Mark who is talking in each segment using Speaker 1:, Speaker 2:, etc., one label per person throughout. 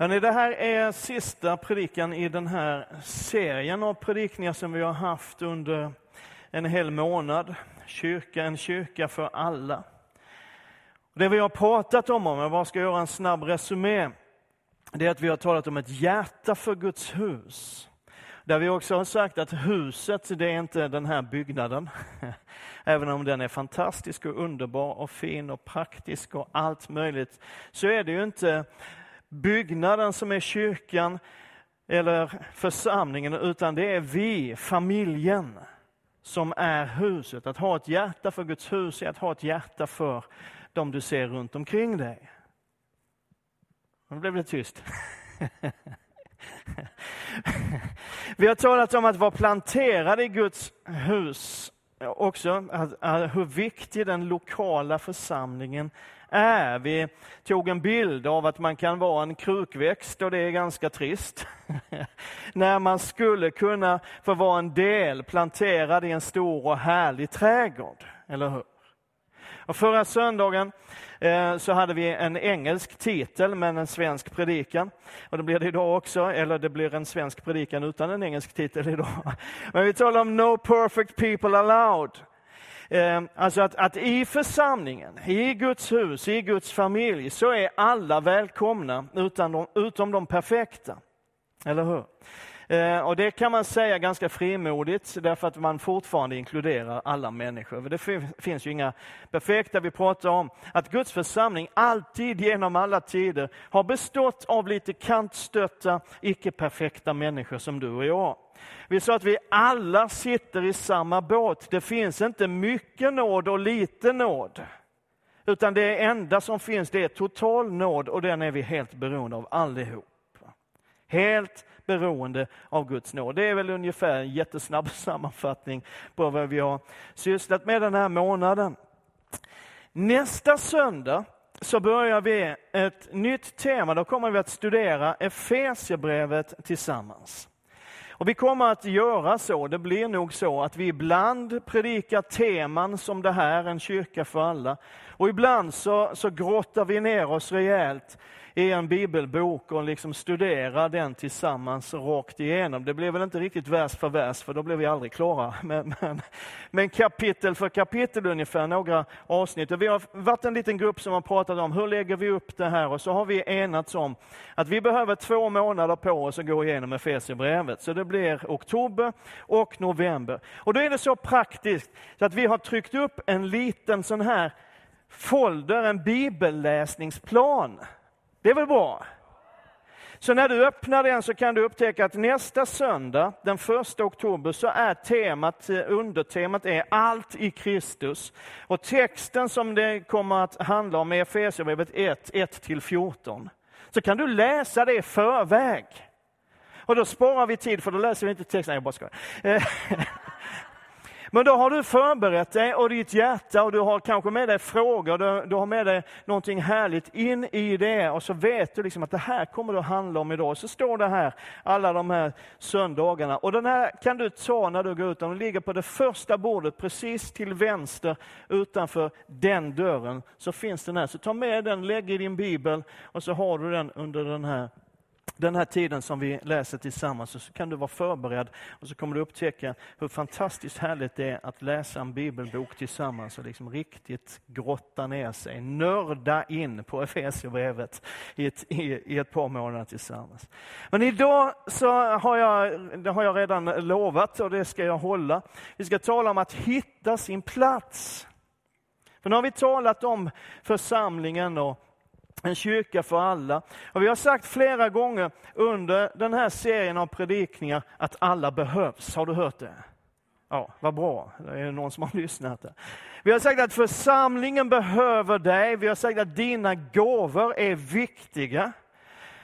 Speaker 1: Hörrni, det här är sista predikan i den här serien av predikningar som vi har haft under en hel månad. Kyrka, en kyrka för alla. Det vi har pratat om, om jag bara ska göra en snabb resumé, det är att vi har talat om ett hjärta för Guds hus. Där vi också har sagt att huset, det är inte den här byggnaden. Även om den är fantastisk och underbar och fin och praktisk och allt möjligt, så är det ju inte byggnaden som är kyrkan eller församlingen, utan det är vi, familjen, som är huset. Att ha ett hjärta för Guds hus är att ha ett hjärta för de du ser runt omkring dig. Nu blev det tyst. Vi har talat om att vara planterad i Guds hus också, hur viktig den lokala församlingen är. Vi tog en bild av att man kan vara en krukväxt och det är ganska trist. När man skulle kunna få vara en del planterad i en stor och härlig trädgård, eller hur? Och förra söndagen eh, så hade vi en engelsk titel men en svensk predikan. Och det blir det idag också, eller det blir en svensk predikan utan en engelsk titel idag. Men vi talar om No perfect people allowed. Ehm, alltså att, att i församlingen, i Guds hus, i Guds familj, så är alla välkomna utan de, utom de perfekta. Eller hur? Ehm, och det kan man säga ganska frimodigt, därför att man fortfarande inkluderar alla människor. Det finns ju inga perfekta. Vi pratar om att Guds församling alltid genom alla tider har bestått av lite kantstötta, icke-perfekta människor som du och jag. Vi sa att vi alla sitter i samma båt. Det finns inte mycket nåd och lite nåd. Utan det enda som finns det är total nåd och den är vi helt beroende av allihop. Helt beroende av Guds nåd. Det är väl ungefär en jättesnabb sammanfattning på vad vi har sysslat med den här månaden. Nästa söndag så börjar vi ett nytt tema. Då kommer vi att studera Efesierbrevet tillsammans. Och vi kommer att göra så, det blir nog så att vi ibland predikar teman som det här, en kyrka för alla. Och ibland så, så grottar vi ner oss rejält i en bibelbok och liksom studera den tillsammans rakt igenom. Det blev väl inte riktigt vers för vers, för då blev vi aldrig klara. Men, men, men kapitel för kapitel ungefär, några avsnitt. Och vi har varit en liten grupp som har pratat om hur lägger vi upp det här och så har vi enats om att vi behöver två månader på oss att gå igenom Efesierbrevet. Så det blir oktober och november. Och då är det så praktiskt så att vi har tryckt upp en liten sån här folder, en bibelläsningsplan det är väl bra? Så när du öppnar den så kan du upptäcka att nästa söndag, den 1 oktober, så är temat, eh, undertemat är allt i Kristus. Och texten som det kommer att handla om är Efesierbrevet 1, 1-14. Så kan du läsa det i förväg. Och då sparar vi tid, för då läser vi inte texten. Nej, jag bara skojar. Eh, Men då har du förberett dig och ditt hjärta och du har kanske med dig frågor, du, du har med dig någonting härligt in i det och så vet du liksom att det här kommer det att handla om idag. Så står det här alla de här söndagarna och den här kan du ta när du går ut. Den ligger på det första bordet precis till vänster utanför den dörren. Så finns den här. Så ta med den, lägg i din bibel och så har du den under den här den här tiden som vi läser tillsammans så kan du vara förberedd och så kommer du upptäcka hur fantastiskt härligt det är att läsa en bibelbok tillsammans och liksom riktigt grotta ner sig, nörda in på Efesierbrevet i ett, i, i ett par månader tillsammans. Men idag så har jag, det har jag redan lovat och det ska jag hålla. Vi ska tala om att hitta sin plats. För nu har vi talat om församlingen och en kyrka för alla. Och vi har sagt flera gånger under den här serien av predikningar att alla behövs. Har du hört det? Ja, vad bra. Det är någon som har lyssnat. Där. Vi har sagt att församlingen behöver dig. Vi har sagt att dina gåvor är viktiga.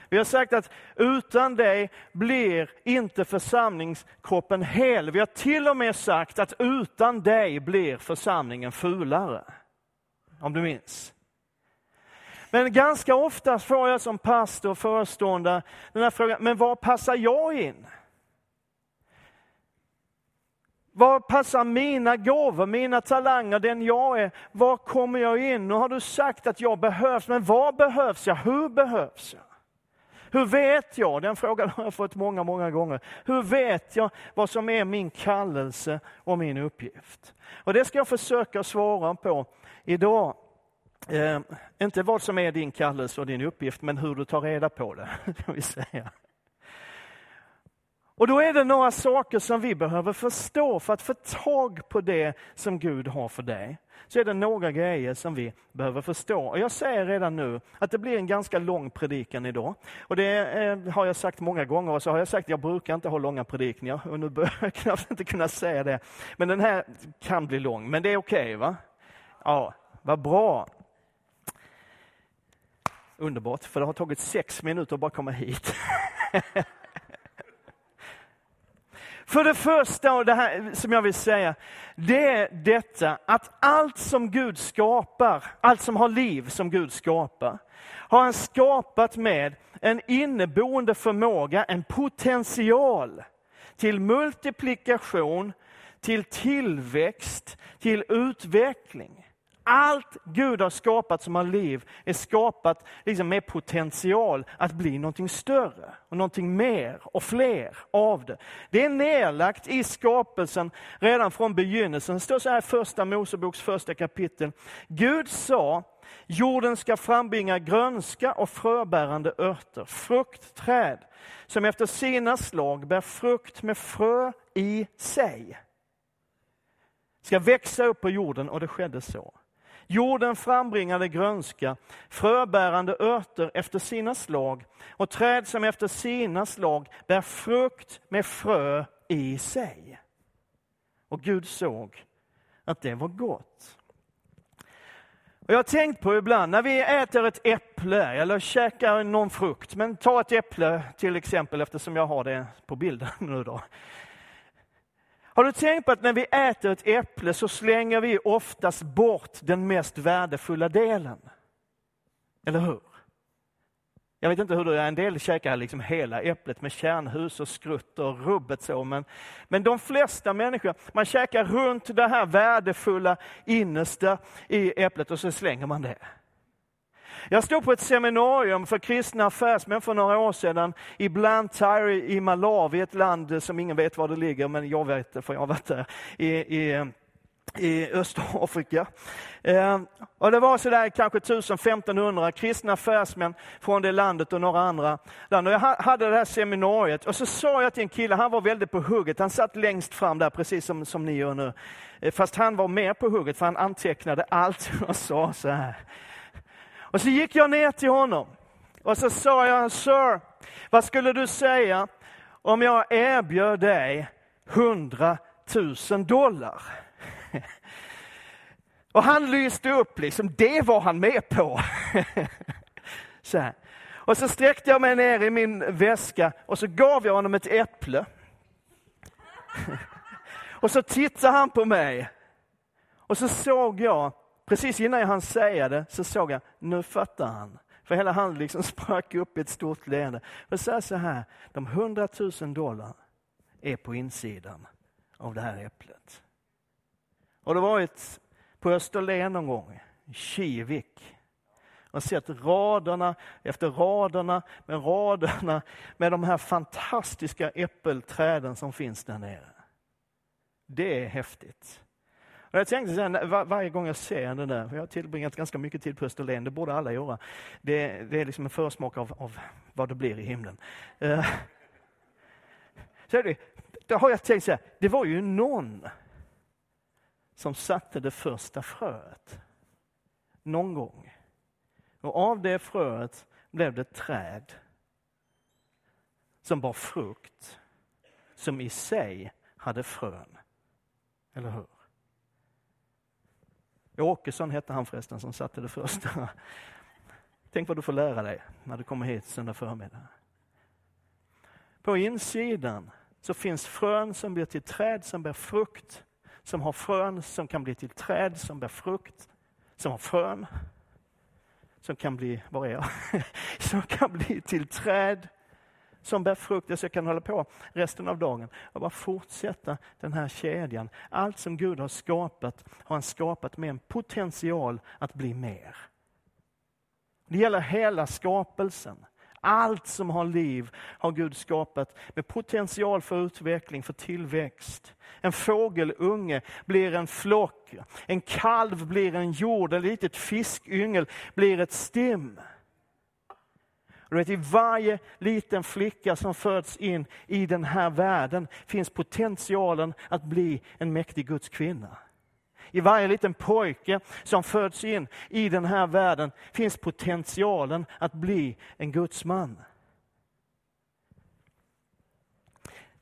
Speaker 1: Vi har sagt att utan dig blir inte församlingskroppen hel. Vi har till och med sagt att utan dig blir församlingen fulare. Om du minns. Men ganska ofta får jag som pastor och föreståndare den här frågan, men var passar jag in? Var passar mina gåvor, mina talanger, den jag är? Var kommer jag in? Nu har du sagt att jag behövs, men var behövs jag? Hur behövs jag? Hur vet jag, den frågan har jag fått många, många gånger. Hur vet jag vad som är min kallelse och min uppgift? Och det ska jag försöka svara på idag. Eh, inte vad som är din kallelse och din uppgift, men hur du tar reda på det. Kan vi säga. Och då är det några saker som vi behöver förstå för att få tag på det som Gud har för dig. Så är det några grejer som vi behöver förstå. Och jag säger redan nu att det blir en ganska lång predikan idag. Och det eh, har jag sagt många gånger och så har jag sagt att jag brukar inte ha långa predikningar och nu börjar jag knappt inte kunna säga det. Men den här kan bli lång, men det är okej okay, va? Ja, vad bra. Underbart, för det har tagit sex minuter att bara komma hit. För det första, och det här som jag vill säga, det är detta att allt som Gud skapar, allt som har liv som Gud skapar, har han skapat med en inneboende förmåga, en potential till multiplikation, till tillväxt, till utveckling. Allt Gud har skapat som har liv är skapat liksom med potential att bli någonting större och någonting mer och fler av det. Det är nedlagt i skapelsen redan från begynnelsen. Det står så här i första Moseboks första kapitel. Gud sa, jorden ska frambringa grönska och fröbärande örter, fruktträd som efter sina slag bär frukt med frö i sig. Ska växa upp på jorden och det skedde så. Jorden frambringade grönska, fröbärande örter efter sina slag och träd som efter sina slag bär frukt med frö i sig. Och Gud såg att det var gott. Och jag har tänkt på ibland när vi äter ett äpple eller käkar någon frukt, men ta ett äpple till exempel eftersom jag har det på bilden nu då. Har du tänkt på att när vi äter ett äpple så slänger vi oftast bort den mest värdefulla delen? Eller hur? Jag vet inte hur du är, en del käkar liksom hela äpplet med kärnhus och skrutt och rubbet så, men, men de flesta människor, man käkar runt det här värdefulla innersta i äpplet och så slänger man det. Jag stod på ett seminarium för kristna affärsmän för några år sedan i Blantyre i Malawi, ett land som ingen vet var det ligger, men jag vet det för jag har varit där. I, i, i Östafrika. Eh, och det var sådär kanske 1500 kristna affärsmän från det landet och några andra land. Och jag hade det här seminariet och så sa jag till en kille, han var väldigt på hugget, han satt längst fram där precis som, som ni gör nu. Eh, fast han var mer på hugget för han antecknade allt jag sa så här. Och så gick jag ner till honom och så sa jag, Sir, vad skulle du säga om jag erbjöd dig 100 000 dollar? Och han lyste upp, liksom, det var han med på. så här. Och så sträckte jag mig ner i min väska och så gav jag honom ett äpple. och så tittade han på mig. Och så såg jag precis innan jag hann säga det så såg jag, nu fattar han. För hela han liksom sprack upp i ett stort leende. Och säger så här, de hundratusen dollar är på insidan av det här äpplet. Har du varit på Österlen någon gång? Kivik. Och sett raderna efter raderna med raderna med de här fantastiska äppelträden som finns där nere. Det är häftigt. Och jag tänkte sen, var, varje gång jag ser det där, för jag har tillbringat ganska mycket tid på Österlen, det borde alla göra. Det, det är liksom en försmak av, av, vad det blir i himlen. Uh, så det, då har jag tänkt så här, det var ju någon som satte det första fröet. Någon gång. Och av det fröet blev det träd som bar frukt, som i sig hade frön. Eller hur? Åkesson hette han förresten som satte det första. Tänk vad du får lära dig när du kommer hit söndag förmiddag. På insidan så finns frön som blir till träd som bär frukt, som har frön som kan bli till träd som bär frukt, som har frön som kan bli, var är jag? som kan bli till träd som bär frukt. Så jag kan hålla på resten av dagen och bara fortsätta den här kedjan. Allt som Gud har skapat har han skapat med en potential att bli mer. Det gäller hela skapelsen. Allt som har liv har Gud skapat med potential för utveckling, för tillväxt. En fågelunge blir en flock, en kalv blir en jord, ett litet fiskyngel blir ett stim. Du vet, I varje liten flicka som föds in i den här världen finns potentialen att bli en mäktig Guds kvinna. I varje liten pojke som föds in i den här världen finns potentialen att bli en Guds man.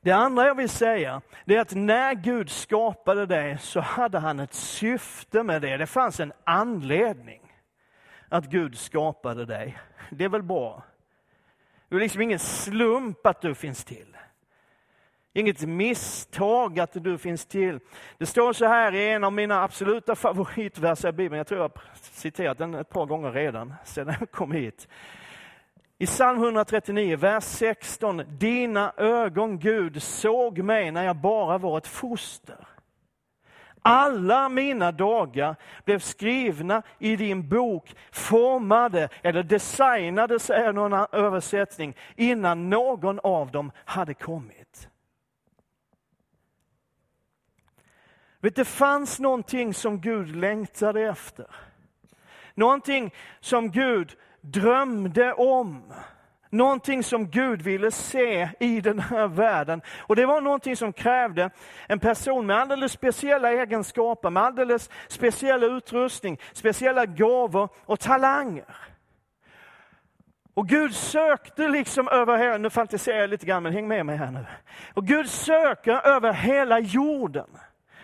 Speaker 1: Det andra jag vill säga är att när Gud skapade dig så hade han ett syfte med det. Det fanns en anledning att Gud skapade dig. Det är väl bra? Det är liksom ingen slump att du finns till. Inget misstag att du finns till. Det står så här i en av mina absoluta favoritverser i Bibeln. Jag tror jag har citerat den ett par gånger redan sedan jag kom hit. I psalm 139, vers 16. Dina ögon, Gud, såg mig när jag bara var ett foster. Alla mina dagar blev skrivna i din bok, formade eller designade, säger någon översättning, innan någon av dem hade kommit. Vet, det fanns någonting som Gud längtade efter. Någonting som Gud drömde om. Någonting som Gud ville se i den här världen. Och det var någonting som krävde en person med alldeles speciella egenskaper, med alldeles speciell utrustning, speciella gåvor och talanger. Och Gud sökte liksom över hela, nu fantiserar jag lite grann men häng med mig här nu. Och Gud söker över hela jorden.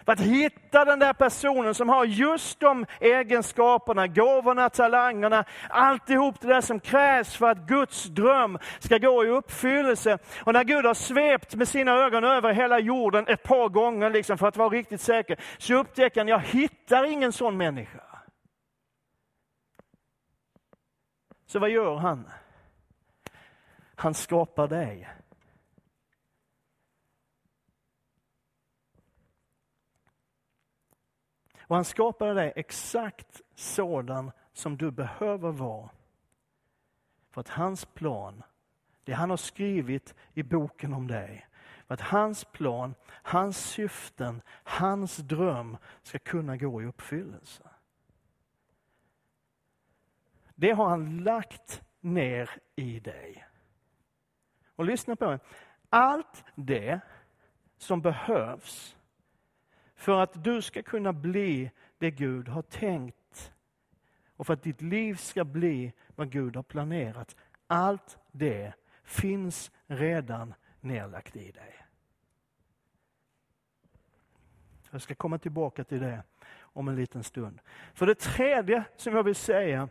Speaker 1: För att hitta den där personen som har just de egenskaperna, gåvorna, talangerna, alltihop det där som krävs för att Guds dröm ska gå i uppfyllelse. Och när Gud har svept med sina ögon över hela jorden ett par gånger liksom för att vara riktigt säker, så upptäcker han, jag hittar ingen sån människa. Så vad gör han? Han skapar dig. Och han skapade dig exakt sådan som du behöver vara. För att hans plan, det han har skrivit i boken om dig, för att hans plan, hans syften, hans dröm ska kunna gå i uppfyllelse. Det har han lagt ner i dig. Och lyssna på mig. Allt det som behövs för att du ska kunna bli det Gud har tänkt och för att ditt liv ska bli vad Gud har planerat. Allt det finns redan nedlagt i dig. Jag ska komma tillbaka till det om en liten stund. För det tredje som jag vill säga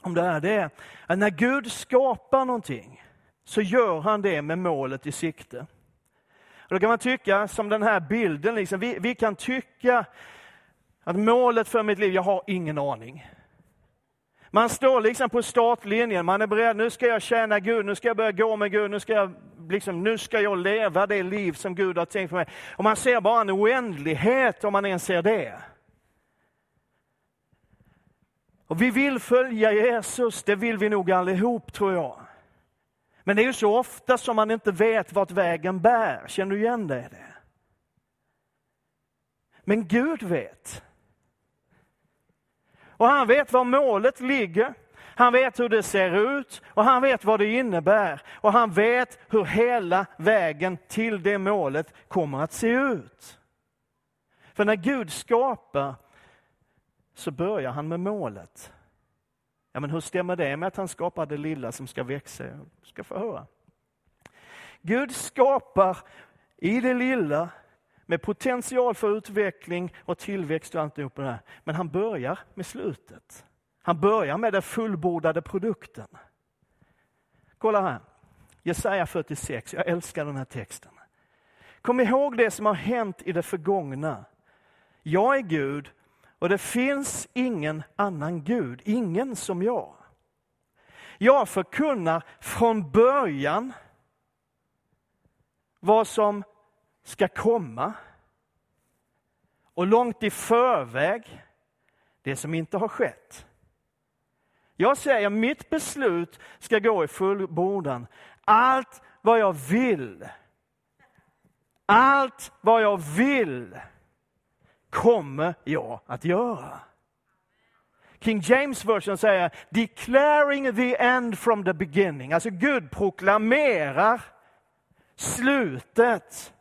Speaker 1: om det här, det är att när Gud skapar någonting så gör han det med målet i sikte. Och då kan man tycka, som den här bilden, liksom, vi, vi kan tycka att målet för mitt liv, jag har ingen aning. Man står liksom på startlinjen, man är beredd, nu ska jag tjäna Gud, nu ska jag börja gå med Gud, nu ska jag, liksom, nu ska jag leva det liv som Gud har tänkt för mig. Och man ser bara en oändlighet om man ens ser det. Och vi vill följa Jesus, det vill vi nog allihop tror jag. Men det är ju så ofta som man inte vet vart vägen bär. Känner du igen det? Men Gud vet. Och han vet var målet ligger. Han vet hur det ser ut och han vet vad det innebär. Och han vet hur hela vägen till det målet kommer att se ut. För när Gud skapar så börjar han med målet. Ja, men hur stämmer det med att han skapar det lilla som ska växa? Jag ska få höra. Gud skapar i det lilla med potential för utveckling och tillväxt och alltihop det här. Men han börjar med slutet. Han börjar med den fullbordade produkten. Kolla här, Jesaja 46, jag älskar den här texten. Kom ihåg det som har hänt i det förgångna. Jag är Gud och det finns ingen annan Gud, ingen som jag. Jag förkunnar från början vad som ska komma och långt i förväg det som inte har skett. Jag säger mitt beslut ska gå i fullbordan. Allt vad jag vill, allt vad jag vill kommer jag att göra. King James version säger declaring the end from the beginning. Alltså Gud proklamerar slutet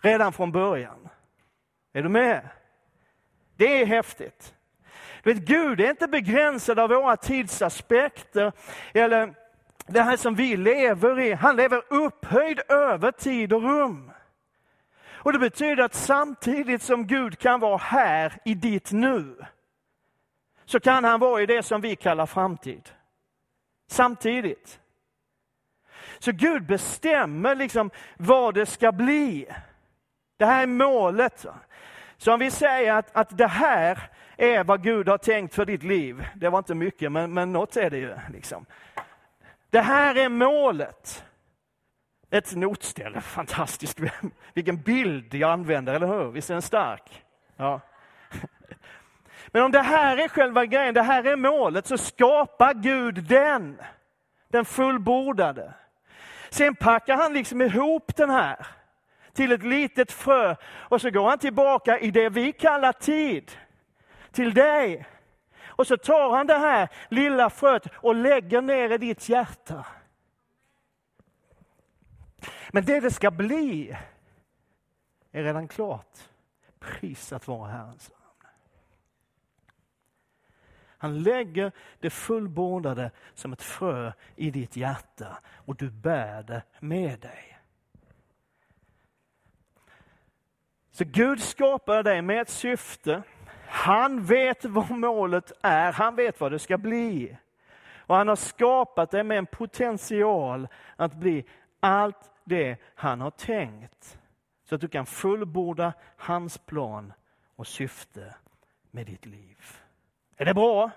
Speaker 1: redan från början. Är du med? Det är häftigt. Du vet, Gud är inte begränsad av våra tidsaspekter eller det här som vi lever i. Han lever upphöjd över tid och rum. Och Det betyder att samtidigt som Gud kan vara här i ditt nu, så kan han vara i det som vi kallar framtid. Samtidigt. Så Gud bestämmer liksom vad det ska bli. Det här är målet. Så om vi säger att, att det här är vad Gud har tänkt för ditt liv. Det var inte mycket, men, men något är det ju. Liksom. Det här är målet. Ett notställe, fantastiskt. Vilken bild jag använder, eller hur? Visst är den stark? Ja. Men om det här är själva grejen, det här är målet, så skapar Gud den. Den fullbordade. Sen packar han liksom ihop den här till ett litet frö och så går han tillbaka i det vi kallar tid. Till dig. Och så tar han det här lilla fröet och lägger ner i ditt hjärta. Men det det ska bli är redan klart. Prisat vara Herrens namn. Han lägger det fullbordade som ett frö i ditt hjärta och du bär det med dig. Så Gud skapade dig med ett syfte. Han vet vad målet är, han vet vad det ska bli. Och han har skapat dig med en potential att bli allt det han har tänkt. Så att du kan fullborda hans plan och syfte med ditt liv. Är det bra?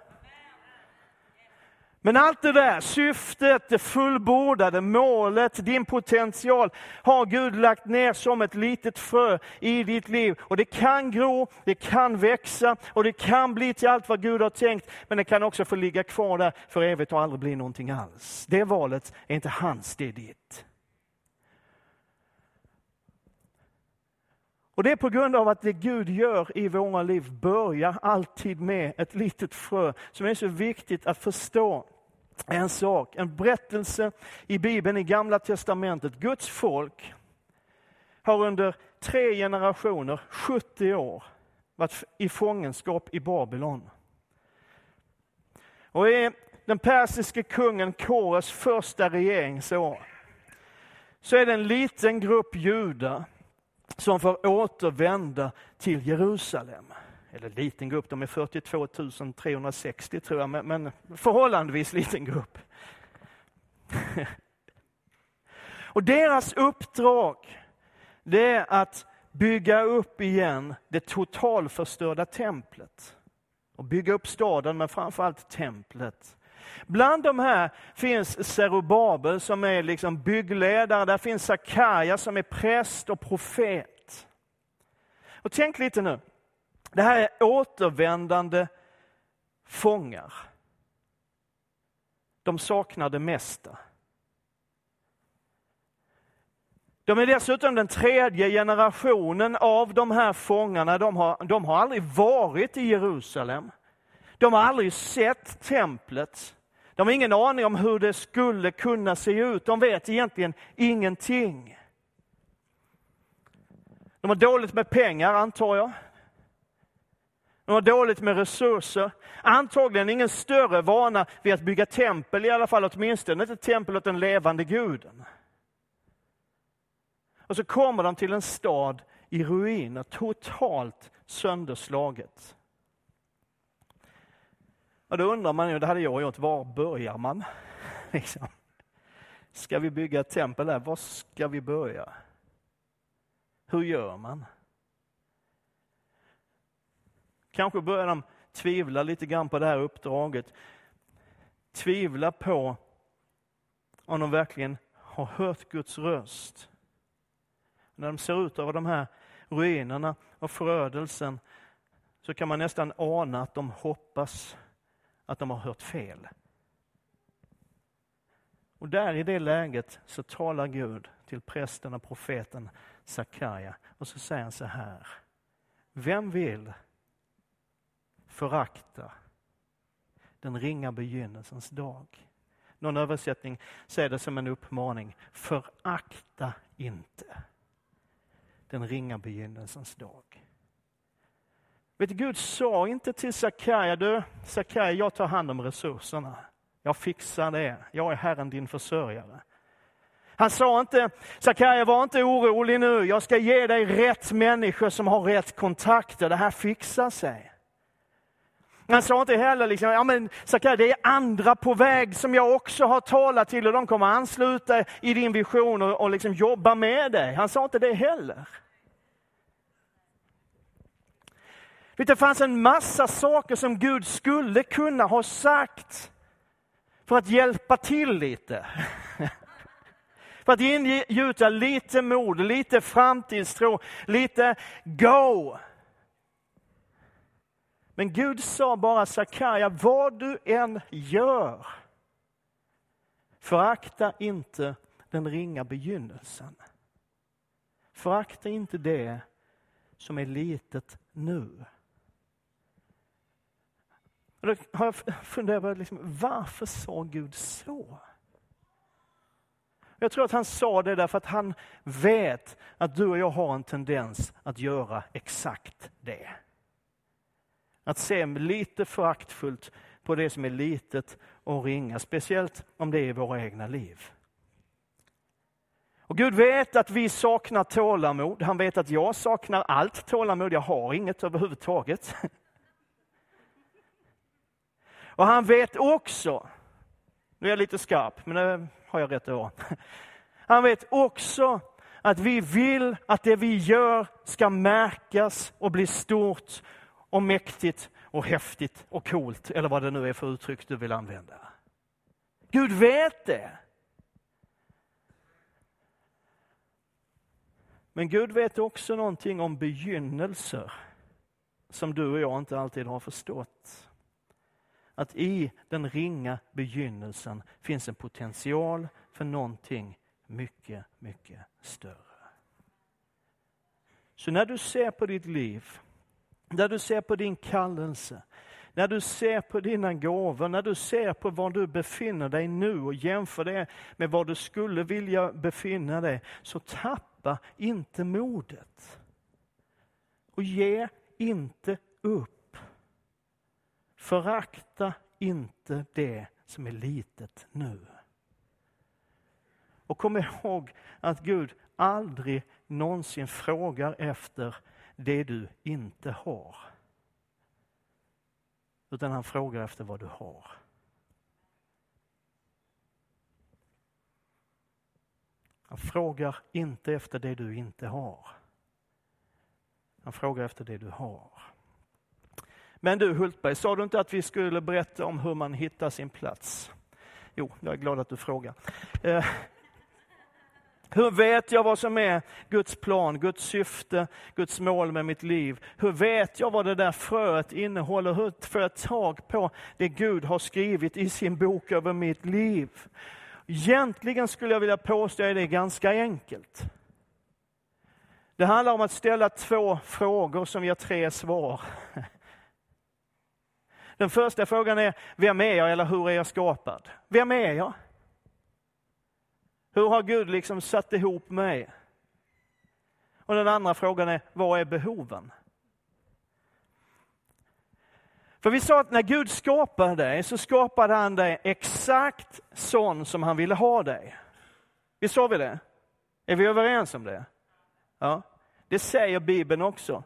Speaker 1: Men allt det där, syftet, det fullbordade, målet, din potential har Gud lagt ner som ett litet frö i ditt liv. Och det kan gro, det kan växa och det kan bli till allt vad Gud har tänkt. Men det kan också få ligga kvar där för evigt och aldrig bli någonting alls. Det valet är inte hans, det är ditt. Och det är på grund av att det Gud gör i våra liv börjar alltid med ett litet frö som är så viktigt att förstå en sak, en berättelse i Bibeln i Gamla Testamentet. Guds folk har under tre generationer, 70 år, varit i fångenskap i Babylon. Och i den persiske kungen Kores första regeringsår så är det en liten grupp judar som får återvända till Jerusalem. Eller liten grupp, de är 42 360 tror jag, men, förhållandevis liten grupp. Och deras uppdrag, det är att bygga upp igen det totalförstörda templet. Och bygga upp staden, men framförallt templet. Bland de här finns Zerubabel som är liksom byggledare, där finns Sakaja som är präst och profet. Och tänk lite nu, det här är återvändande fångar. De saknar det mesta. De är dessutom den tredje generationen av de här fångarna. De har, de har aldrig varit i Jerusalem. De har aldrig sett templet. De har ingen aning om hur det skulle kunna se ut. De vet egentligen ingenting. De har dåligt med pengar, antar jag. De har dåligt med resurser. Antagligen ingen större vana vid att bygga tempel, i alla fall åtminstone inte tempel åt den levande guden. Och så kommer de till en stad i ruiner, totalt sönderslaget. Och då undrar man ju, det hade jag gjort, var börjar man? Liksom. Ska vi bygga ett tempel där? Var ska vi börja? Hur gör man? Kanske börjar de tvivla lite grann på det här uppdraget. Tvivla på om de verkligen har hört Guds röst. När de ser ut över de här ruinerna och förödelsen så kan man nästan ana att de hoppas att de har hört fel. Och där i det läget så talar Gud till prästen och profeten Sakarja och så säger han så här. Vem vill förakta den ringa begynnelsens dag? Någon översättning säger det som en uppmaning. Förakta inte den ringa begynnelsens dag. Vet du, Gud sa inte till Sakarja, du Sakarja, jag tar hand om resurserna. Jag fixar det. Jag är Herren din försörjare. Han sa inte, Sakarja var inte orolig nu, jag ska ge dig rätt människor som har rätt kontakter, det här fixar sig. Han sa inte heller, liksom, ja men Sakarja det är andra på väg som jag också har talat till och de kommer ansluta i din vision och, och liksom jobba med dig. Han sa inte det heller. Det fanns en massa saker som Gud skulle kunna ha sagt för att hjälpa till lite. För att ingjuta lite mod, lite framtidstro, lite go. Men Gud sa bara Sakarja, vad du än gör, förakta inte den ringa begynnelsen. Förakta inte det som är litet nu. Och då har jag funderat liksom, varför sa Gud så? Jag tror att han sa det därför att han vet att du och jag har en tendens att göra exakt det. Att se lite föraktfullt på det som är litet och ringa, speciellt om det är i våra egna liv. Och Gud vet att vi saknar tålamod. Han vet att jag saknar allt tålamod. Jag har inget överhuvudtaget. Och han vet också, nu är jag lite skarp, men det har jag rätt att vara. Han vet också att vi vill att det vi gör ska märkas och bli stort och mäktigt och häftigt och coolt, eller vad det nu är för uttryck du vill använda. Gud vet det. Men Gud vet också någonting om begynnelser som du och jag inte alltid har förstått att i den ringa begynnelsen finns en potential för någonting mycket, mycket större. Så när du ser på ditt liv, när du ser på din kallelse, när du ser på dina gåvor, när du ser på var du befinner dig nu och jämför det med var du skulle vilja befinna dig, så tappa inte modet. Och ge inte upp. Förakta inte det som är litet nu. Och kom ihåg att Gud aldrig någonsin frågar efter det du inte har. Utan han frågar efter vad du har. Han frågar inte efter det du inte har. Han frågar efter det du har. Men du Hultberg, sa du inte att vi skulle berätta om hur man hittar sin plats? Jo, jag är glad att du frågar. Eh, hur vet jag vad som är Guds plan, Guds syfte, Guds mål med mitt liv? Hur vet jag vad det där fröet innehåller? Hur får jag tag på det Gud har skrivit i sin bok över mitt liv? Egentligen skulle jag vilja påstå att det är ganska enkelt. Det handlar om att ställa två frågor som ger tre svar. Den första frågan är, vem är jag eller hur är jag skapad? Vem är jag? Hur har Gud liksom satt ihop mig? Och den andra frågan är, vad är behoven? För vi sa att när Gud skapade dig så skapade han dig exakt sån som han ville ha dig. Visst sa vi det? Är vi överens om det? Ja. Det säger Bibeln också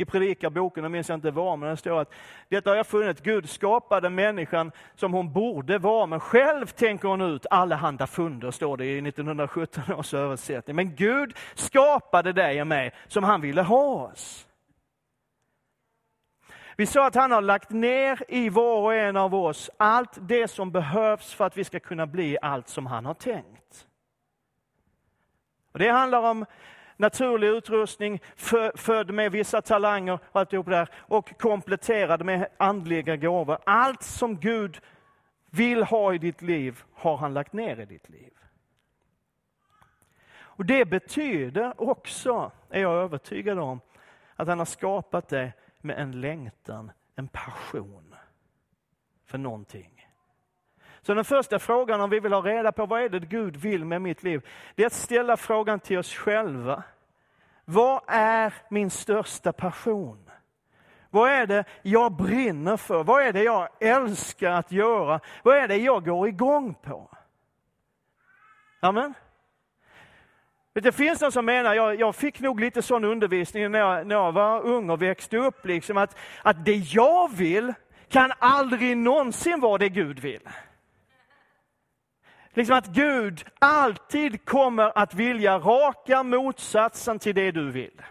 Speaker 1: i Predikarboken, jag minns inte var, men det står att detta har jag funnit, Gud skapade människan som hon borde vara, men själv tänker hon ut allehanda funder, står det i 1917 års översättning. Men Gud skapade dig och mig som han ville ha oss. Vi sa att han har lagt ner i var och en av oss allt det som behövs för att vi ska kunna bli allt som han har tänkt. Och Det handlar om naturlig utrustning, född med vissa talanger och alltihop där, och kompletterad med andliga gåvor. Allt som Gud vill ha i ditt liv har han lagt ner i ditt liv. Och Det betyder också, är jag övertygad om, att han har skapat det med en längtan, en passion för någonting. Så den första frågan om vi vill ha reda på vad är det Gud vill med mitt liv, det är att ställa frågan till oss själva. Vad är min största passion? Vad är det jag brinner för? Vad är det jag älskar att göra? Vad är det jag går igång på? Amen. Det finns någon som menar, jag, jag fick nog lite sån undervisning när jag, när jag var ung och växte upp, liksom att, att det jag vill kan aldrig någonsin vara det Gud vill. Liksom att Gud alltid kommer att vilja raka motsatsen till det du vill.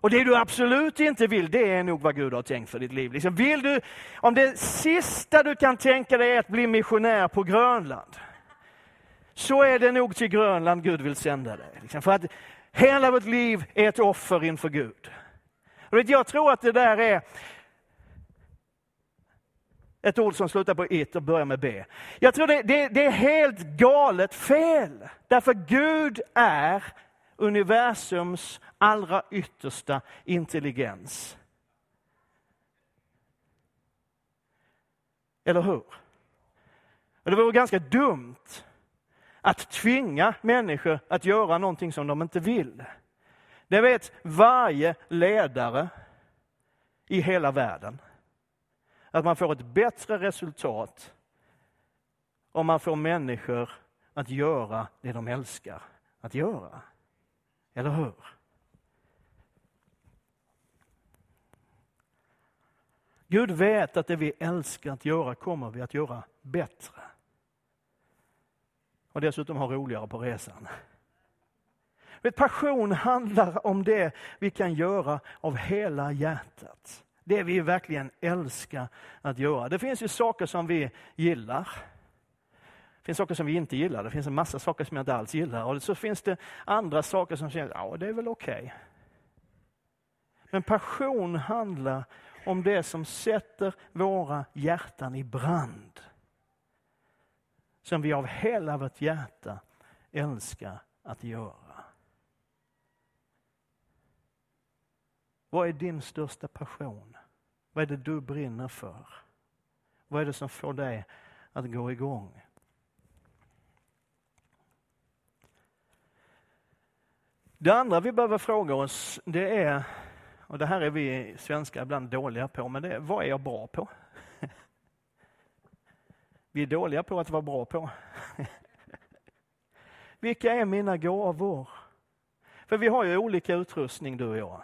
Speaker 1: Och det du absolut inte vill, det är nog vad Gud har tänkt för ditt liv. Liksom vill du, om det sista du kan tänka dig är att bli missionär på Grönland, så är det nog till Grönland Gud vill sända dig. Liksom för att hela vårt liv är ett offer inför Gud. Och jag tror att det där är ett ord som slutar på it och börjar med b. Jag tror det, det, det är helt galet fel. Därför Gud är universums allra yttersta intelligens. Eller hur? Och det vore ganska dumt att tvinga människor att göra någonting som de inte vill. Det vet varje ledare i hela världen. Att man får ett bättre resultat om man får människor att göra det de älskar att göra. Eller hur? Gud vet att det vi älskar att göra kommer vi att göra bättre. Och dessutom ha roligare på resan. Vet, passion handlar om det vi kan göra av hela hjärtat. Det vi verkligen älskar att göra. Det finns ju saker som vi gillar. Det finns saker som vi inte gillar. Det finns en massa saker som jag inte alls gillar. Och så finns det andra saker som känns, ja det är väl okej. Okay. Men passion handlar om det som sätter våra hjärtan i brand. Som vi av hela vårt hjärta älskar att göra. Vad är din största passion? Vad är det du brinner för? Vad är det som får dig att gå igång? Det andra vi behöver fråga oss, det är, och det här är vi svenskar ibland dåliga på, men det är, vad är jag bra på? Vi är dåliga på att vara bra på. Vilka är mina gåvor? För vi har ju olika utrustning du och jag.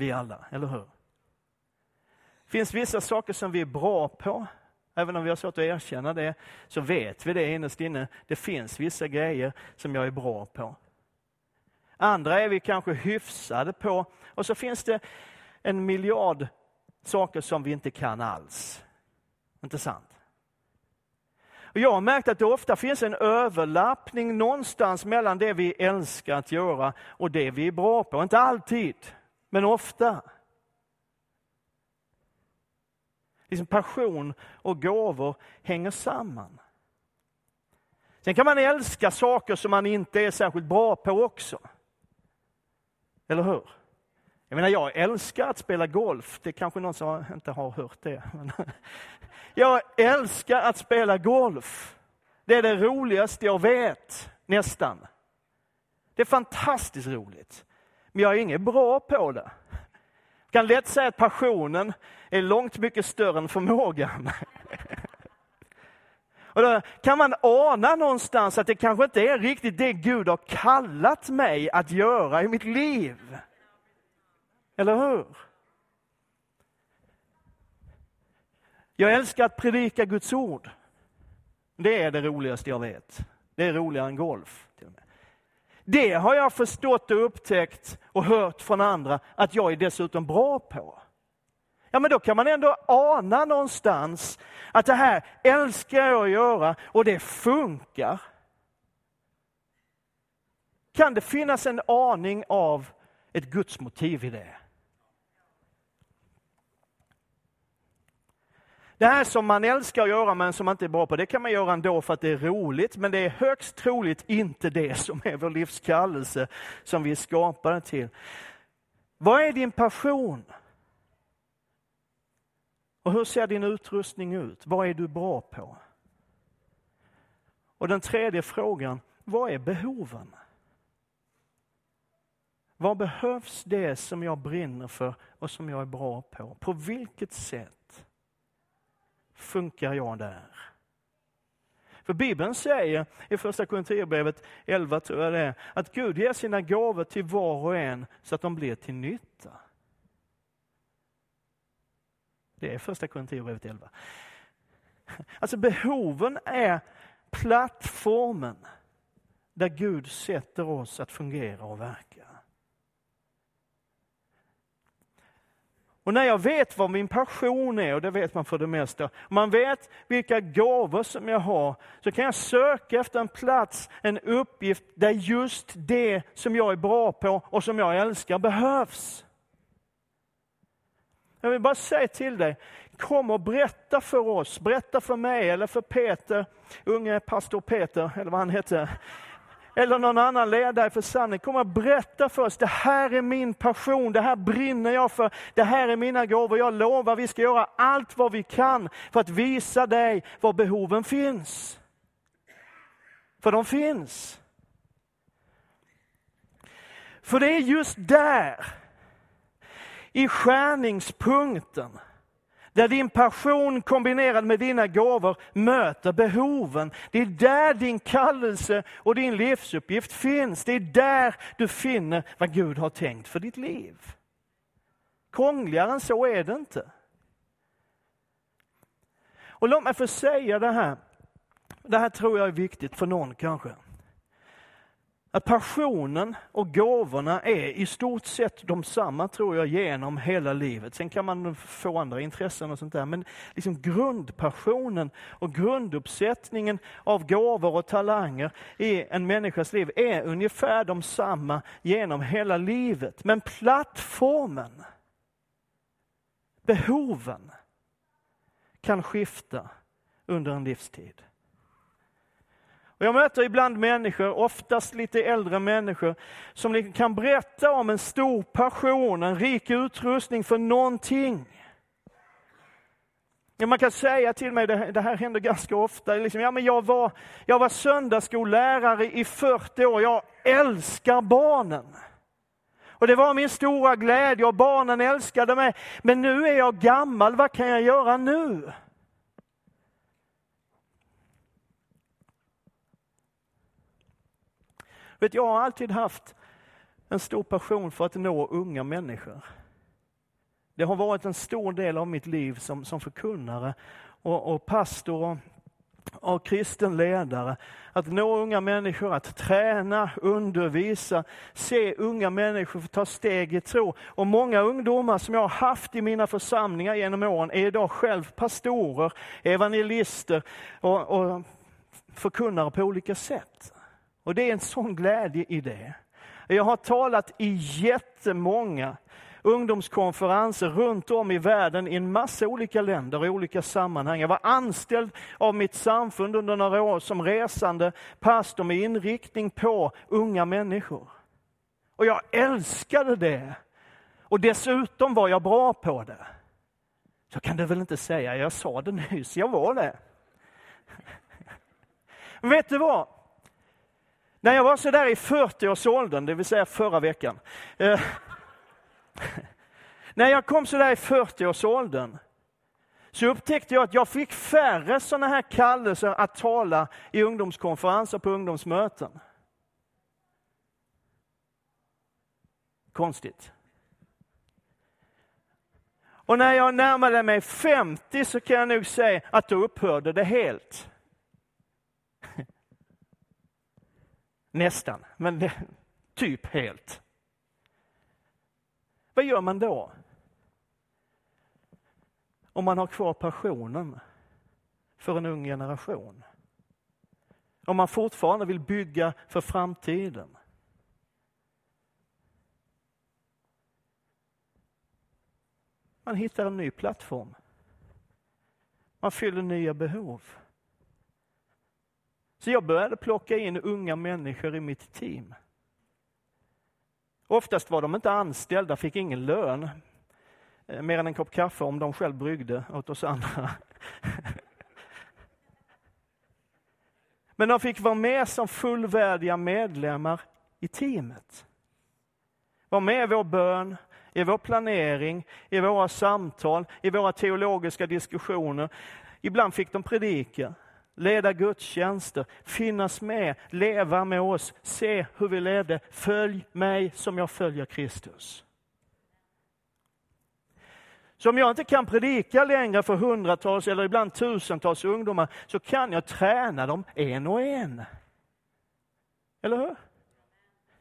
Speaker 1: Vi alla, eller hur? Det finns vissa saker som vi är bra på. Även om vi har svårt att erkänna det, så vet vi det innerst inne. Det finns vissa grejer som jag är bra på. Andra är vi kanske hyfsade på. Och så finns det en miljard saker som vi inte kan alls. Inte sant? Och jag har märkt att det ofta finns en överlappning någonstans mellan det vi älskar att göra och det vi är bra på. Inte alltid, men ofta. Liksom passion och gåvor hänger samman. Sen kan man älska saker som man inte är särskilt bra på också. Eller hur? Jag menar, jag älskar att spela golf. Det är kanske någon som inte har hört det. Jag älskar att spela golf. Det är det roligaste jag vet, nästan. Det är fantastiskt roligt. Men jag är inget bra på det. Jag kan lätt säga att passionen är långt mycket större än förmågan. Och då kan man ana någonstans att det kanske inte är riktigt det Gud har kallat mig att göra i mitt liv. Eller hur? Jag älskar att predika Guds ord. Det är det roligaste jag vet. Det är roligare än golf. Det har jag förstått och upptäckt och hört från andra att jag är dessutom bra på. Ja, men då kan man ändå ana någonstans att det här älskar jag att göra och det funkar. Kan det finnas en aning av ett gudsmotiv i det? Det här som man älskar att göra men som man inte är bra på, det kan man göra ändå för att det är roligt, men det är högst troligt inte det som är vår livskallelse, som vi är skapade till. Vad är din passion? Och hur ser din utrustning ut? Vad är du bra på? Och den tredje frågan, vad är behoven? Vad behövs det som jag brinner för och som jag är bra på? På vilket sätt funkar jag där? För Bibeln säger i första Korinthierbrevet 11, tror jag det är, att Gud ger sina gåvor till var och en så att de blir till nytta. Det är första Korinthierbrevet 11. Alltså behoven är plattformen där Gud sätter oss att fungera och verka. Och när jag vet vad min passion är, och det vet man för det mesta, man vet vilka gåvor som jag har, så kan jag söka efter en plats, en uppgift där just det som jag är bra på och som jag älskar behövs. Jag vill bara säga till dig, kom och berätta för oss, berätta för mig eller för Peter, unge pastor Peter, eller vad han hette, eller någon annan ledare i församlingen, kommer att berätta för oss, det här är min passion, det här brinner jag för, det här är mina gåvor, jag lovar vi ska göra allt vad vi kan för att visa dig var behoven finns. För de finns. För det är just där i skärningspunkten där din passion kombinerad med dina gåvor möter behoven. Det är där din kallelse och din livsuppgift finns. Det är där du finner vad Gud har tänkt för ditt liv. Krångligare än så är det inte. Och låt mig få säga det här. Det här tror jag är viktigt för någon kanske. Att passionen och gåvorna är i stort sett de samma tror jag genom hela livet. Sen kan man få andra intressen och sånt där. Men liksom grundpassionen och grunduppsättningen av gåvor och talanger i en människas liv är ungefär de samma genom hela livet. Men plattformen, behoven kan skifta under en livstid. Och jag möter ibland människor, oftast lite äldre människor, som liksom kan berätta om en stor passion, en rik utrustning för någonting. Man kan säga till mig, det här händer ganska ofta, liksom, ja, men jag, var, jag var söndagsskollärare i 40 år, jag älskar barnen. Och det var min stora glädje och barnen älskade mig. Men nu är jag gammal, vad kan jag göra nu? Vet, jag har alltid haft en stor passion för att nå unga människor. Det har varit en stor del av mitt liv som, som förkunnare och, och pastor och, och kristen ledare. Att nå unga människor, att träna, undervisa, se unga människor ta steg i tro. Och många ungdomar som jag har haft i mina församlingar genom åren är idag själv pastorer, evangelister och, och förkunnare på olika sätt. Och det är en sån glädje i det. Jag har talat i jättemånga ungdomskonferenser runt om i världen i en massa olika länder och olika sammanhang. Jag var anställd av mitt samfund under några år som resande pastor med inriktning på unga människor. Och jag älskade det. Och dessutom var jag bra på det. Så kan du väl inte säga, jag sa det nyss, jag var det. Vet du vad? När jag var så där i 40-årsåldern, det vill säga förra veckan. Eh, när jag kom så där i 40-årsåldern så upptäckte jag att jag fick färre sådana här kallelser att tala i ungdomskonferenser på ungdomsmöten. Konstigt. Och när jag närmade mig 50 så kan jag nog säga att då upphörde det helt. Nästan, men typ helt. Vad gör man då? Om man har kvar passionen för en ung generation. Om man fortfarande vill bygga för framtiden. Man hittar en ny plattform. Man fyller nya behov. Så jag började plocka in unga människor i mitt team. Oftast var de inte anställda, fick ingen lön, eh, mer än en kopp kaffe om de själv bryggde åt oss andra. Men de fick vara med som fullvärdiga medlemmar i teamet. Var med i vår bön, i vår planering, i våra samtal, i våra teologiska diskussioner. Ibland fick de predika, leda gudstjänster, finnas med, leva med oss, se hur vi ledde. Följ mig som jag följer Kristus. Så om jag inte kan predika längre för hundratals eller ibland tusentals ungdomar så kan jag träna dem en och en. Eller hur?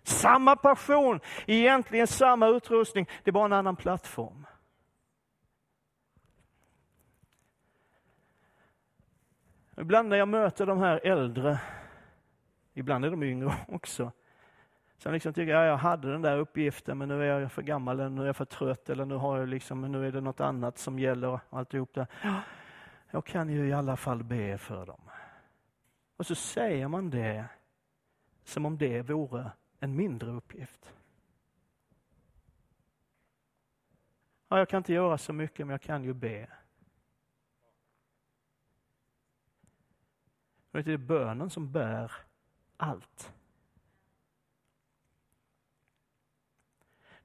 Speaker 1: Samma passion, egentligen samma utrustning, det är bara en annan plattform. Ibland när jag möter de här äldre, ibland är de yngre också, Sen liksom tycker jag, jag hade den där uppgiften men nu är jag för gammal, eller nu är jag för trött eller nu, har jag liksom, nu är det något annat som gäller. alltihop det. Jag kan ju i alla fall be för dem. Och så säger man det som om det vore en mindre uppgift. Ja, jag kan inte göra så mycket men jag kan ju be. Det är bönen som bär allt.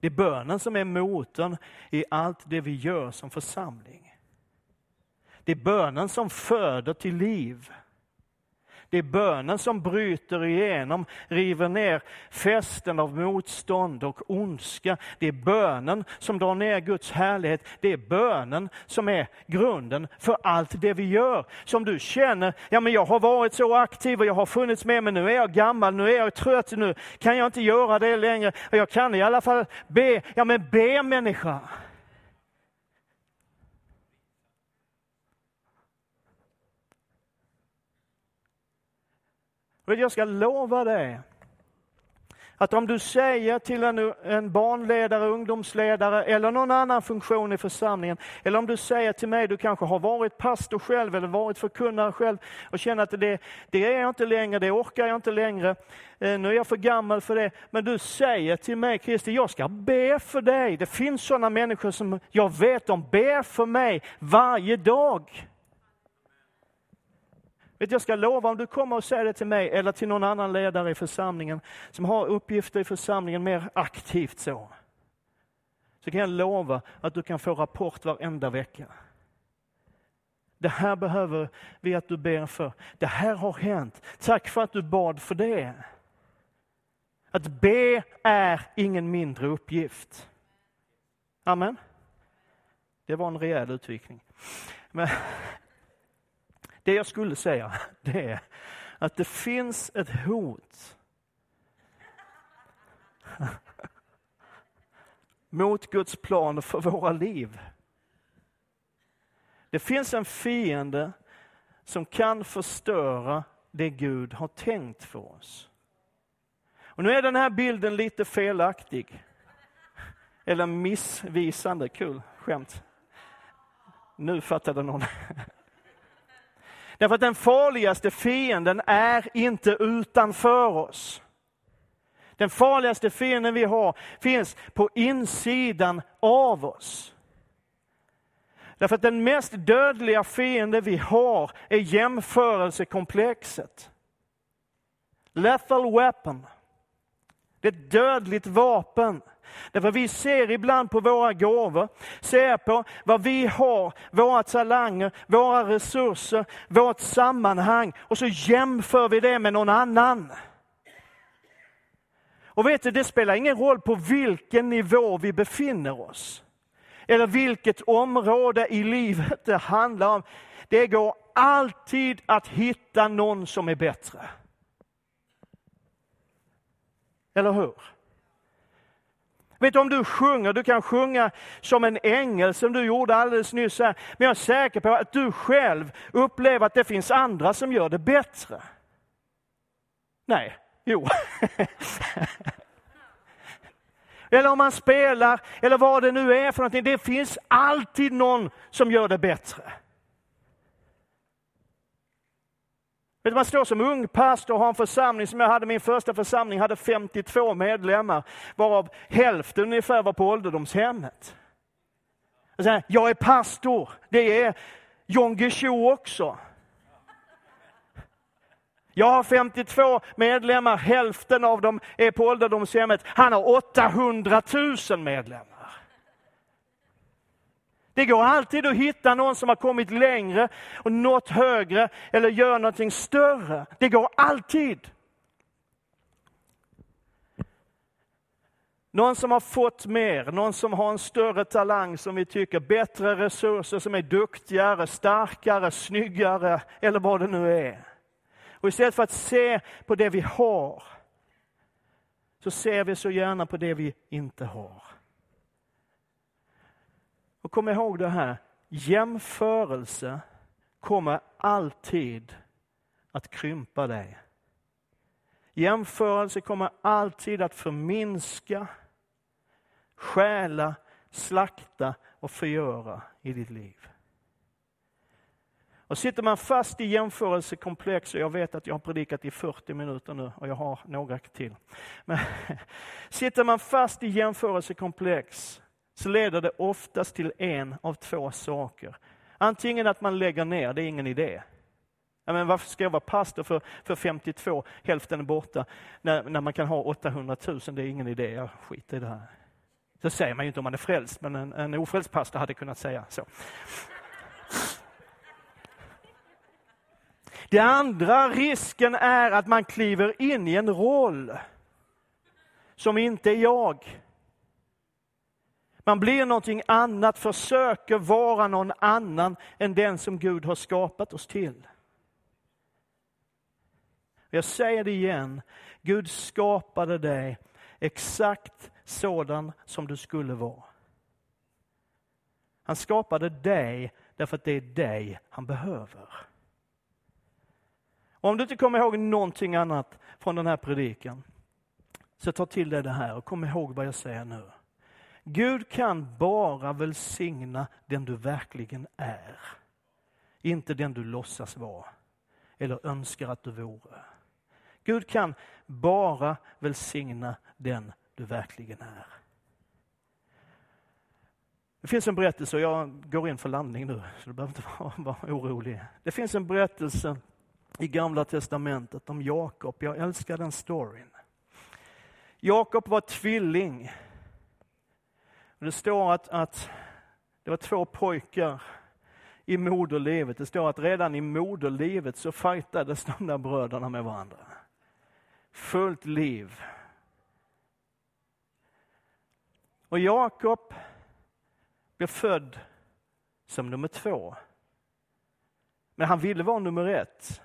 Speaker 1: Det är bönen som är motorn i allt det vi gör som församling. Det är bönen som föder till liv. Det är bönen som bryter igenom, river ner fästen av motstånd och ondska. Det är bönen som drar ner Guds härlighet. Det är bönen som är grunden för allt det vi gör. Som du känner, ja men jag har varit så aktiv och jag har funnits med, men nu är jag gammal, nu är jag trött, nu kan jag inte göra det längre. Jag kan i alla fall be. Ja men be människa. Jag ska lova dig att om du säger till en, en barnledare, ungdomsledare eller någon annan funktion i församlingen, eller om du säger till mig, du kanske har varit pastor själv eller varit förkunnare själv och känner att det, det är jag inte längre, det orkar jag inte längre, eh, nu är jag för gammal för det. Men du säger till mig, Kristi, jag ska be för dig. Det finns sådana människor som jag vet, de ber för mig varje dag. Vet, jag ska lova, om du kommer och säger det till mig eller till någon annan ledare i församlingen som har uppgifter i församlingen mer aktivt så. Så kan jag lova att du kan få rapport varenda vecka. Det här behöver vi att du ber för. Det här har hänt. Tack för att du bad för det. Att be är ingen mindre uppgift. Amen. Det var en rejäl utvikning. Men det jag skulle säga, det är att det finns ett hot mot Guds plan för våra liv. Det finns en fiende som kan förstöra det Gud har tänkt för oss. Och nu är den här bilden lite felaktig. Eller missvisande. Kul skämt. Nu fattade någon. Därför att den farligaste fienden är inte utanför oss. Den farligaste fienden vi har finns på insidan av oss. Därför att den mest dödliga fiende vi har är jämförelsekomplexet. Lethal weapon. Det är ett dödligt vapen. Därför vi ser ibland på våra gåvor, ser på vad vi har, våra talanger, våra resurser, vårt sammanhang och så jämför vi det med någon annan. Och vet du, det spelar ingen roll på vilken nivå vi befinner oss. Eller vilket område i livet det handlar om. Det går alltid att hitta någon som är bättre. Eller hur? Vet du, om du sjunger, du kan sjunga som en ängel som du gjorde alldeles nyss här. Men jag är säker på att du själv upplever att det finns andra som gör det bättre. Nej, jo. eller om man spelar, eller vad det nu är för någonting. Det finns alltid någon som gör det bättre. Vet man står som ung pastor och har en församling som jag hade, min första församling hade 52 medlemmar, varav hälften ungefär var på ålderdomshemmet. Jag är pastor, det är John Guichou också. Jag har 52 medlemmar, hälften av dem är på ålderdomshemmet. Han har 800 000 medlemmar. Det går alltid att hitta någon som har kommit längre och nått högre eller gör någonting större. Det går alltid. Någon som har fått mer, någon som har en större talang som vi tycker, bättre resurser, som är duktigare, starkare, snyggare eller vad det nu är. Och istället för att se på det vi har, så ser vi så gärna på det vi inte har. Och kom ihåg det här, jämförelse kommer alltid att krympa dig. Jämförelse kommer alltid att förminska, stjäla, slakta och förgöra i ditt liv. Och sitter man fast i jämförelsekomplex, och jag vet att jag har predikat i 40 minuter nu och jag har några till. Men sitter man fast i jämförelsekomplex så leder det oftast till en av två saker. Antingen att man lägger ner, det är ingen idé. Ja, men varför ska jag vara pastor för, för 52, hälften är borta, när, när man kan ha 800 000? Det är ingen idé, jag skiter i det här. Så säger man ju inte om man är frälst, men en, en ofrälst pastor hade kunnat säga så. Det andra risken är att man kliver in i en roll som inte är jag. Man blir någonting annat, försöker vara någon annan än den som Gud har skapat oss till. Jag säger det igen, Gud skapade dig exakt sådan som du skulle vara. Han skapade dig därför att det är dig han behöver. Om du inte kommer ihåg någonting annat från den här predikan, så ta till dig det här och kom ihåg vad jag säger nu. Gud kan bara välsigna den du verkligen är. Inte den du låtsas vara eller önskar att du vore. Gud kan bara välsigna den du verkligen är. Det finns en berättelse, och jag går in för landning nu, så du behöver inte vara, vara orolig. Det finns en berättelse i Gamla Testamentet om Jakob. Jag älskar den storyn. Jakob var tvilling det står att, att det var två pojkar i moderlivet. Det står att redan i moderlivet så fightades de där bröderna med varandra. Fullt liv. Och Jakob blev född som nummer två. Men han ville vara nummer ett.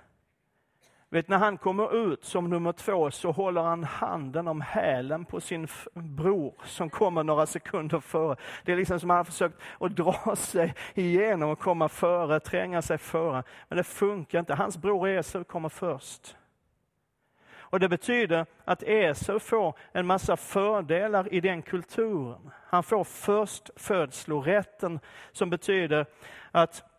Speaker 1: Vet, när han kommer ut som nummer två så håller han handen om hälen på sin bror som kommer några sekunder före. Det är liksom som att han har försökt att dra sig igenom och komma före, tränga sig före. Men det funkar inte. Hans bror Esau kommer först. Och Det betyder att Esau får en massa fördelar i den kulturen. Han får förstfödslorätten som betyder att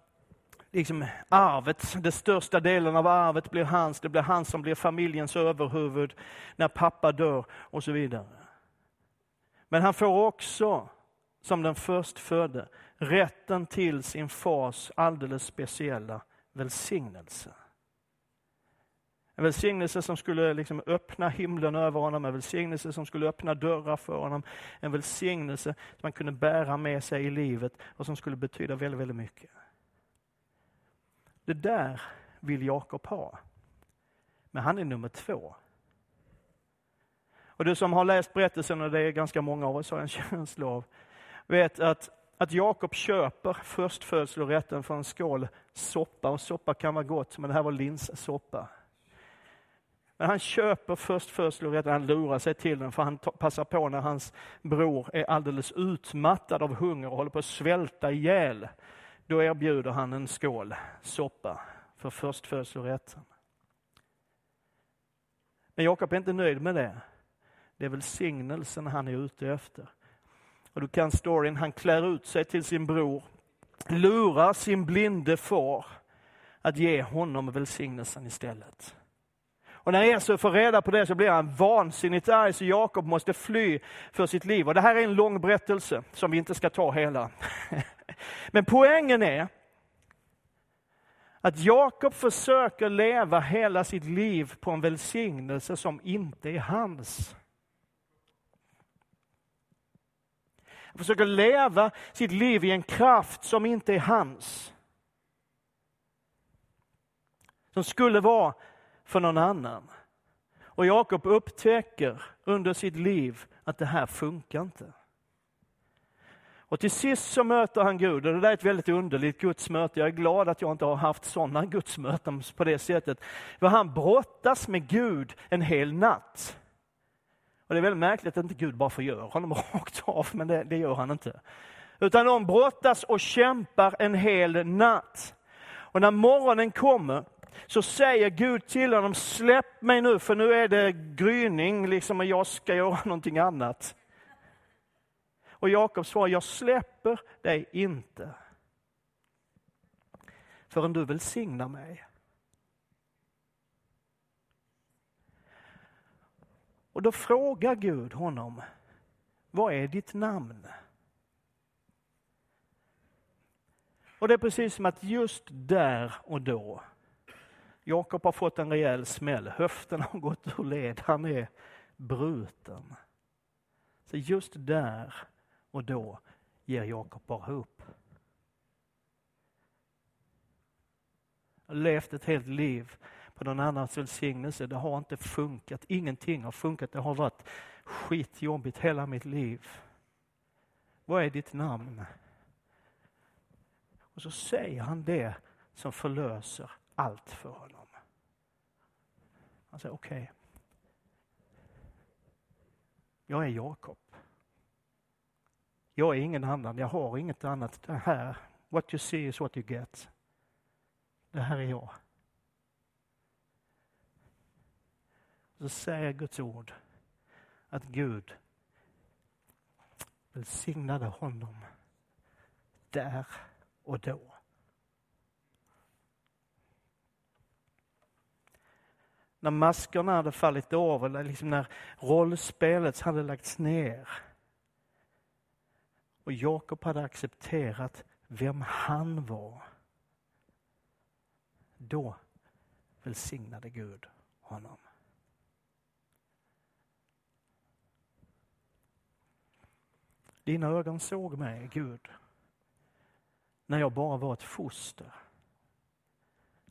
Speaker 1: liksom arvet, den största delen av arvet blir hans. Det blir han som blir familjens överhuvud när pappa dör och så vidare. Men han får också, som den förstfödde, rätten till sin fars alldeles speciella välsignelse. En välsignelse som skulle liksom öppna himlen över honom, en välsignelse som skulle öppna dörrar för honom. En välsignelse som han kunde bära med sig i livet och som skulle betyda väldigt, väldigt mycket. Det där vill Jakob ha. Men han är nummer två. Och du som har läst berättelsen, och det är ganska många av oss har en känsla av, vet att, att Jakob köper förstfödslorätten för en skål soppa. Och soppa kan vara gott, men det här var linssoppa. Men han köper förstfödslorätten, han lurar sig till den för han passar på när hans bror är alldeles utmattad av hunger och håller på att svälta ihjäl. Då erbjuder han en skål soppa för förstfödslorätten. Men Jakob är inte nöjd med det. Det är välsignelsen han är ute efter. Och du kan storyn, han klär ut sig till sin bror, lurar sin blinde far att ge honom välsignelsen istället. Och när Esau får reda på det så blir han vansinnigt arg så Jakob måste fly för sitt liv. Och det här är en lång berättelse som vi inte ska ta hela. Men poängen är att Jakob försöker leva hela sitt liv på en välsignelse som inte är hans. Han försöker leva sitt liv i en kraft som inte är hans. Som skulle vara för någon annan. Och Jakob upptäcker under sitt liv att det här funkar inte. Och till sist så möter han Gud och det där är ett väldigt underligt gudsmöte. Jag är glad att jag inte har haft sådana gudsmöten på det sättet. För han brottas med Gud en hel natt. Och det är väldigt märkligt att inte Gud bara förgör honom rakt av, men det, det gör han inte. Utan de brottas och kämpar en hel natt. Och när morgonen kommer så säger Gud till honom, släpp mig nu för nu är det gryning liksom, och jag ska göra någonting annat. Och Jakob svarar, jag släpper dig inte förrän du välsignar mig. Och då frågar Gud honom, vad är ditt namn? Och det är precis som att just där och då, Jakob har fått en rejäl smäll, höften har gått ur led, han är bruten. Så just där och då ger Jakob bara upp. Jag har levt ett helt liv på någon annans välsignelse. Det har inte funkat. Ingenting har funkat. Det har varit skitjobbigt hela mitt liv. Vad är ditt namn? Och så säger han det som förlöser allt för honom. Han säger okej. Okay. Jag är Jakob. Jag är ingen annan, jag har inget annat. Det här, what you see is what you get. Det här är jag. Så säger Guds ord att Gud välsignade honom där och då. När maskerna hade fallit av, eller liksom när rollspelet hade lagts ner och Jakob hade accepterat vem han var. Då välsignade Gud honom. Dina ögon såg mig, Gud, när jag bara var ett foster.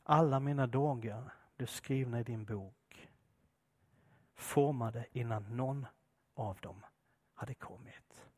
Speaker 1: Alla mina dagar blev skrivna i din bok, formade innan någon av dem hade kommit.